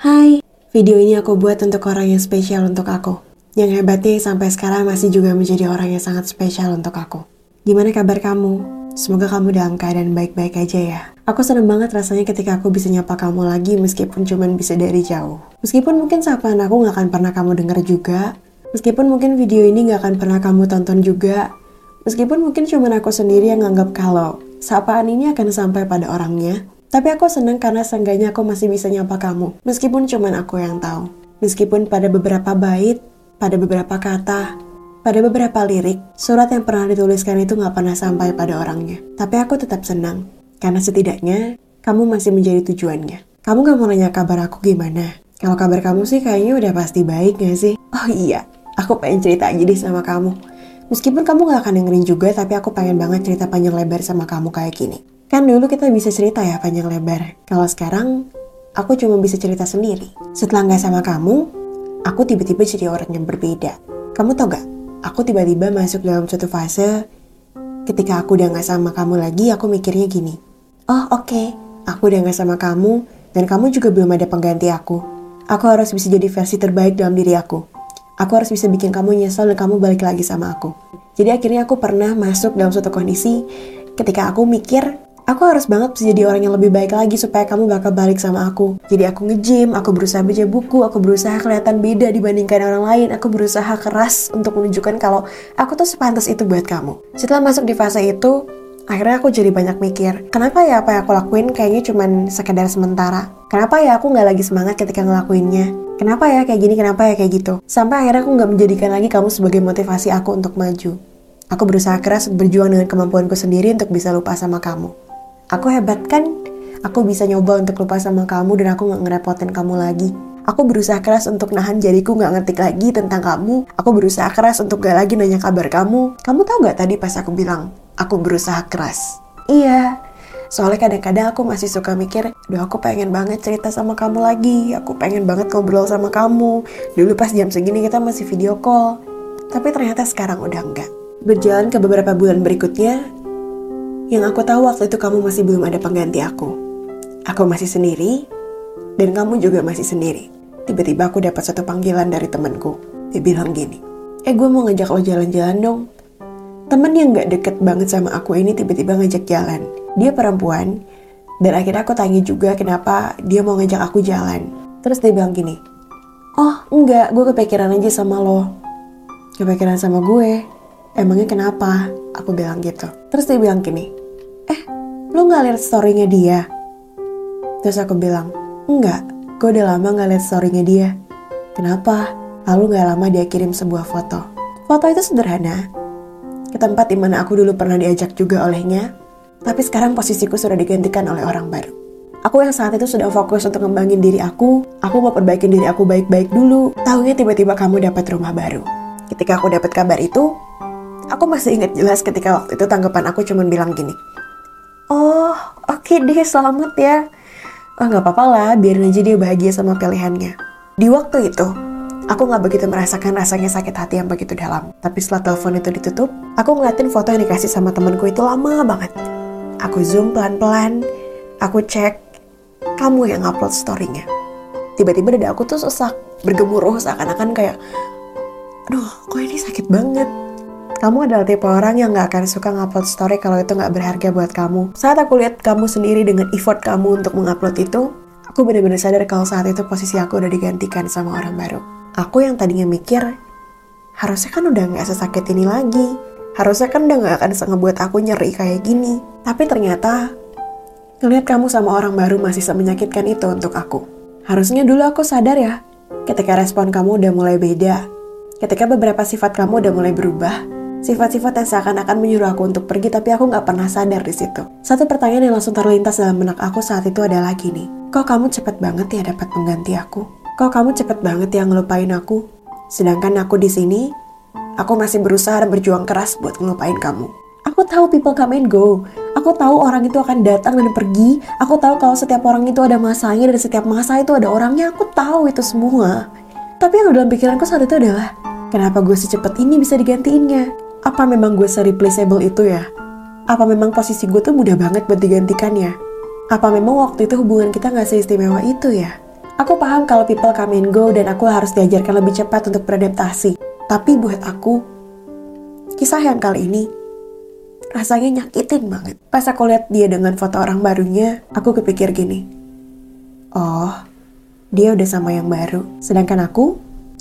Hai, video ini aku buat untuk orang yang spesial untuk aku. Yang hebatnya sampai sekarang masih juga menjadi orang yang sangat spesial untuk aku. Gimana kabar kamu? Semoga kamu dalam keadaan baik-baik aja ya. Aku seneng banget rasanya ketika aku bisa nyapa kamu lagi meskipun cuman bisa dari jauh. Meskipun mungkin sapaan aku gak akan pernah kamu denger juga. Meskipun mungkin video ini gak akan pernah kamu tonton juga. Meskipun mungkin cuman aku sendiri yang nganggap kalau sapaan ini akan sampai pada orangnya. Tapi aku seneng karena seenggaknya aku masih bisa nyapa kamu, meskipun cuman aku yang tahu. Meskipun pada beberapa bait, pada beberapa kata, pada beberapa lirik, surat yang pernah dituliskan itu nggak pernah sampai pada orangnya. Tapi aku tetap senang, karena setidaknya kamu masih menjadi tujuannya. Kamu gak mau nanya kabar aku gimana? Kalau kabar kamu sih kayaknya udah pasti baik gak sih? Oh iya, aku pengen cerita aja deh sama kamu. Meskipun kamu gak akan dengerin juga, tapi aku pengen banget cerita panjang lebar sama kamu kayak gini. Kan dulu kita bisa cerita ya panjang lebar. Kalau sekarang, aku cuma bisa cerita sendiri. Setelah nggak sama kamu, aku tiba-tiba jadi orang yang berbeda. Kamu tau gak? Aku tiba-tiba masuk dalam suatu fase ketika aku udah nggak sama kamu lagi, aku mikirnya gini. Oh oke, okay. aku udah nggak sama kamu, dan kamu juga belum ada pengganti aku. Aku harus bisa jadi versi terbaik dalam diri aku. Aku harus bisa bikin kamu nyesel dan kamu balik lagi sama aku. Jadi akhirnya aku pernah masuk dalam suatu kondisi ketika aku mikir Aku harus banget bisa jadi orang yang lebih baik lagi supaya kamu bakal balik sama aku. Jadi aku nge-gym, aku berusaha baca buku, aku berusaha kelihatan beda dibandingkan orang lain. Aku berusaha keras untuk menunjukkan kalau aku tuh sepantas itu buat kamu. Setelah masuk di fase itu, akhirnya aku jadi banyak mikir, kenapa ya apa yang aku lakuin kayaknya cuman sekedar sementara? Kenapa ya aku nggak lagi semangat ketika ngelakuinnya? Kenapa ya kayak gini, kenapa ya kayak gitu? Sampai akhirnya aku nggak menjadikan lagi kamu sebagai motivasi aku untuk maju. Aku berusaha keras berjuang dengan kemampuanku sendiri untuk bisa lupa sama kamu aku hebat kan? Aku bisa nyoba untuk lupa sama kamu dan aku gak ngerepotin kamu lagi. Aku berusaha keras untuk nahan jariku gak ngetik lagi tentang kamu. Aku berusaha keras untuk gak lagi nanya kabar kamu. Kamu tahu gak tadi pas aku bilang, aku berusaha keras? Iya, soalnya kadang-kadang aku masih suka mikir, Duh aku pengen banget cerita sama kamu lagi. Aku pengen banget ngobrol sama kamu. Dulu pas jam segini kita masih video call. Tapi ternyata sekarang udah enggak. Berjalan ke beberapa bulan berikutnya, yang aku tahu waktu itu kamu masih belum ada pengganti aku. Aku masih sendiri, dan kamu juga masih sendiri. Tiba-tiba aku dapat satu panggilan dari temanku. Dia bilang gini, eh gue mau ngajak lo jalan-jalan dong. Temen yang gak deket banget sama aku ini tiba-tiba ngajak jalan. Dia perempuan, dan akhirnya aku tanya juga kenapa dia mau ngajak aku jalan. Terus dia bilang gini, oh enggak, gue kepikiran aja sama lo. Kepikiran sama gue, emangnya kenapa? Aku bilang gitu. Terus dia bilang gini, lo gak liat storynya dia? Terus aku bilang, enggak, gue udah lama gak liat storynya dia. Kenapa? Lalu gak lama dia kirim sebuah foto. Foto itu sederhana, ke tempat di mana aku dulu pernah diajak juga olehnya, tapi sekarang posisiku sudah digantikan oleh orang baru. Aku yang saat itu sudah fokus untuk ngembangin diri aku, aku mau perbaikin diri aku baik-baik dulu. Tahunya tiba-tiba kamu dapat rumah baru. Ketika aku dapat kabar itu, aku masih ingat jelas ketika waktu itu tanggapan aku cuma bilang gini, Oh, oke okay deh, selamat ya. Oh, nggak apa-apa lah, biarin aja dia bahagia sama pilihannya. Di waktu itu, aku nggak begitu merasakan rasanya sakit hati yang begitu dalam. Tapi setelah telepon itu ditutup, aku ngeliatin foto yang dikasih sama temanku itu lama banget. Aku zoom pelan-pelan, aku cek, kamu yang upload storynya. Tiba-tiba dada aku tuh sesak, bergemuruh seakan-akan kayak, aduh kok ini sakit banget kamu adalah tipe orang yang gak akan suka ngupload story kalau itu gak berharga buat kamu. Saat aku lihat kamu sendiri dengan effort kamu untuk mengupload itu, aku benar-benar sadar kalau saat itu posisi aku udah digantikan sama orang baru. Aku yang tadinya mikir, harusnya kan udah gak sesakit ini lagi. Harusnya kan udah gak akan ngebuat aku nyeri kayak gini. Tapi ternyata, ngeliat kamu sama orang baru masih semenyakitkan itu untuk aku. Harusnya dulu aku sadar ya, ketika respon kamu udah mulai beda, ketika beberapa sifat kamu udah mulai berubah, Sifat-sifat yang seakan-akan menyuruh aku untuk pergi tapi aku nggak pernah sadar di situ. Satu pertanyaan yang langsung terlintas dalam benak aku saat itu adalah gini. Kok kamu cepet banget ya dapat pengganti aku? Kok kamu cepet banget ya ngelupain aku? Sedangkan aku di sini, aku masih berusaha dan berjuang keras buat ngelupain kamu. Aku tahu people come and go. Aku tahu orang itu akan datang dan pergi. Aku tahu kalau setiap orang itu ada masanya dan setiap masa itu ada orangnya. Aku tahu itu semua. Tapi yang dalam pikiranku saat itu adalah, kenapa gue secepat ini bisa digantiinnya? Apa memang gue se-replaceable itu ya? Apa memang posisi gue tuh mudah banget buat digantikan ya? Apa memang waktu itu hubungan kita gak seistimewa itu ya? Aku paham kalau people come and go dan aku harus diajarkan lebih cepat untuk beradaptasi. Tapi buat aku, kisah yang kali ini rasanya nyakitin banget. Pas aku lihat dia dengan foto orang barunya, aku kepikir gini. Oh, dia udah sama yang baru. Sedangkan aku,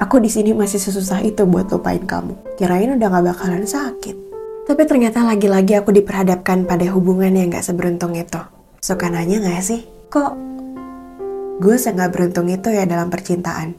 aku di sini masih sesusah itu buat lupain kamu. Kirain udah gak bakalan sakit. Tapi ternyata lagi-lagi aku diperhadapkan pada hubungan yang gak seberuntung itu. Suka nanya gak sih, kok gue sangat beruntung itu ya dalam percintaan?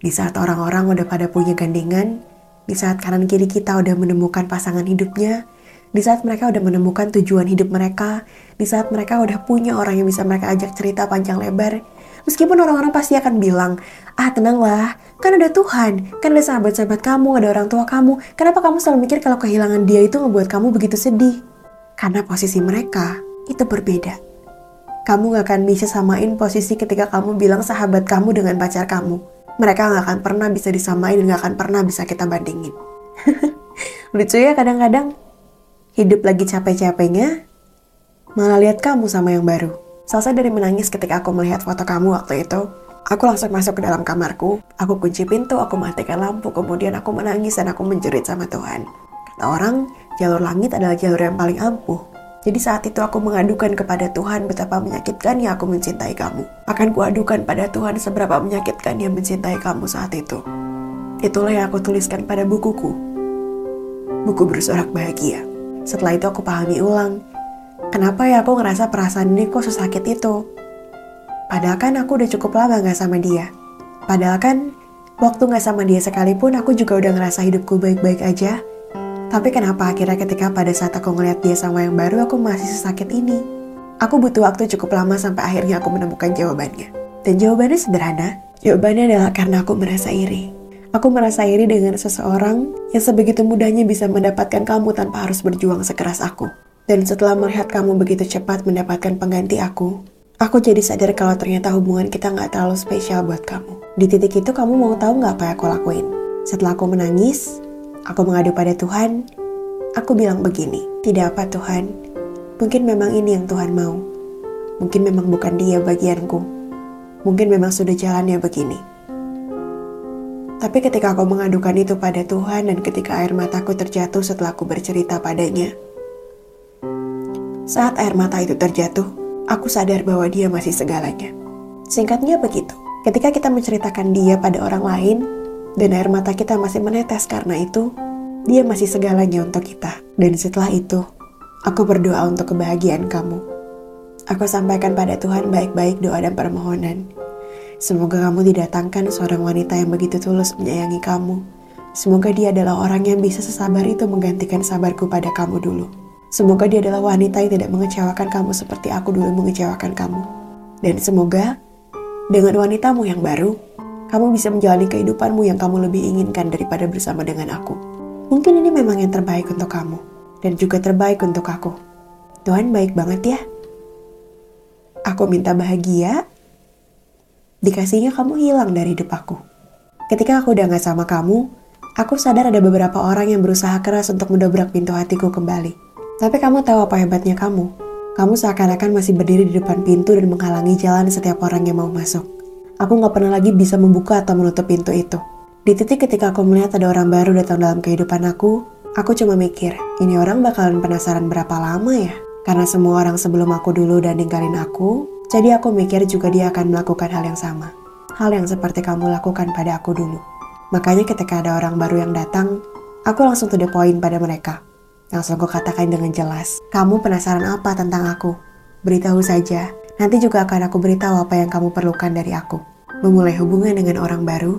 Di saat orang-orang udah pada punya gandengan, di saat kanan kiri kita udah menemukan pasangan hidupnya, di saat mereka udah menemukan tujuan hidup mereka, di saat mereka udah punya orang yang bisa mereka ajak cerita panjang lebar, meskipun orang-orang pasti akan bilang, ah tenanglah, kan ada Tuhan, kan ada sahabat-sahabat kamu, ada orang tua kamu, kenapa kamu selalu mikir kalau kehilangan dia itu ngebuat kamu begitu sedih? Karena posisi mereka itu berbeda. Kamu gak akan bisa samain posisi ketika kamu bilang sahabat kamu dengan pacar kamu. Mereka gak akan pernah bisa disamain dan gak akan pernah bisa kita bandingin. Lucu ya kadang-kadang hidup lagi capek-capeknya, malah lihat kamu sama yang baru. Selesai dari menangis ketika aku melihat foto kamu waktu itu, aku langsung masuk ke dalam kamarku, aku kunci pintu, aku matikan lampu, kemudian aku menangis dan aku menjerit sama Tuhan. Kata orang, jalur langit adalah jalur yang paling ampuh. Jadi saat itu aku mengadukan kepada Tuhan betapa menyakitkannya aku mencintai kamu. Akan kuadukan pada Tuhan seberapa menyakitkannya mencintai kamu saat itu. Itulah yang aku tuliskan pada bukuku. Buku bersorak bahagia. Setelah itu aku pahami ulang, kenapa ya aku ngerasa perasaan ini kok sesakit itu. Padahal kan aku udah cukup lama gak sama dia. Padahal kan waktu gak sama dia sekalipun aku juga udah ngerasa hidupku baik-baik aja. Tapi kenapa akhirnya ketika pada saat aku ngeliat dia sama yang baru aku masih sesakit ini? Aku butuh waktu cukup lama sampai akhirnya aku menemukan jawabannya. Dan jawabannya sederhana. Jawabannya adalah karena aku merasa iri. Aku merasa iri dengan seseorang yang sebegitu mudahnya bisa mendapatkan kamu tanpa harus berjuang sekeras aku. Dan setelah melihat kamu begitu cepat mendapatkan pengganti aku, aku jadi sadar kalau ternyata hubungan kita nggak terlalu spesial buat kamu. Di titik itu kamu mau tahu nggak apa yang aku lakuin? Setelah aku menangis, aku mengadu pada Tuhan, aku bilang begini, tidak apa Tuhan, mungkin memang ini yang Tuhan mau. Mungkin memang bukan dia bagianku. Mungkin memang sudah jalannya begini. Tapi ketika aku mengadukan itu pada Tuhan dan ketika air mataku terjatuh setelah aku bercerita padanya, saat air mata itu terjatuh, aku sadar bahwa dia masih segalanya. Singkatnya begitu, ketika kita menceritakan dia pada orang lain, dan air mata kita masih menetes karena itu, dia masih segalanya untuk kita. Dan setelah itu, aku berdoa untuk kebahagiaan kamu. Aku sampaikan pada Tuhan baik-baik doa dan permohonan. Semoga kamu didatangkan seorang wanita yang begitu tulus menyayangi kamu. Semoga dia adalah orang yang bisa sesabar itu menggantikan sabarku pada kamu dulu. Semoga dia adalah wanita yang tidak mengecewakan kamu seperti aku dulu mengecewakan kamu. Dan semoga dengan wanitamu yang baru, kamu bisa menjalani kehidupanmu yang kamu lebih inginkan daripada bersama dengan aku. Mungkin ini memang yang terbaik untuk kamu, dan juga terbaik untuk aku. Tuhan baik banget ya. Aku minta bahagia, dikasihnya kamu hilang dari hidup aku. Ketika aku udah gak sama kamu, aku sadar ada beberapa orang yang berusaha keras untuk mendobrak pintu hatiku kembali. Tapi kamu tahu apa hebatnya kamu? Kamu seakan-akan masih berdiri di depan pintu dan menghalangi jalan setiap orang yang mau masuk. Aku gak pernah lagi bisa membuka atau menutup pintu itu. Di titik ketika aku melihat ada orang baru datang dalam kehidupan aku, aku cuma mikir, ini orang bakalan penasaran berapa lama ya? Karena semua orang sebelum aku dulu dan ninggalin aku, jadi aku mikir juga dia akan melakukan hal yang sama. Hal yang seperti kamu lakukan pada aku dulu. Makanya ketika ada orang baru yang datang, aku langsung to the point pada mereka. Langsung aku katakan dengan jelas, kamu penasaran apa tentang aku? Beritahu saja, nanti juga akan aku beritahu apa yang kamu perlukan dari aku. Memulai hubungan dengan orang baru,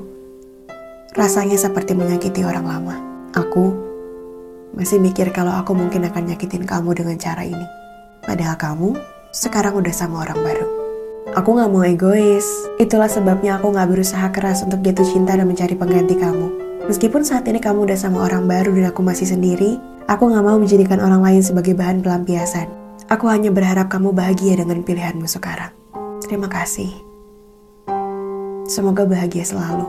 rasanya seperti menyakiti orang lama. Aku masih mikir kalau aku mungkin akan nyakitin kamu dengan cara ini. Padahal kamu sekarang udah sama orang baru. Aku gak mau egois, itulah sebabnya aku gak berusaha keras untuk jatuh cinta dan mencari pengganti kamu. Meskipun saat ini kamu udah sama orang baru dan aku masih sendiri, aku gak mau menjadikan orang lain sebagai bahan pelampiasan. Aku hanya berharap kamu bahagia dengan pilihanmu sekarang. Terima kasih. Semoga bahagia selalu.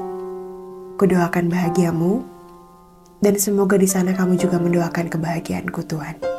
Kudoakan bahagiamu, dan semoga di sana kamu juga mendoakan kebahagiaanku Tuhan.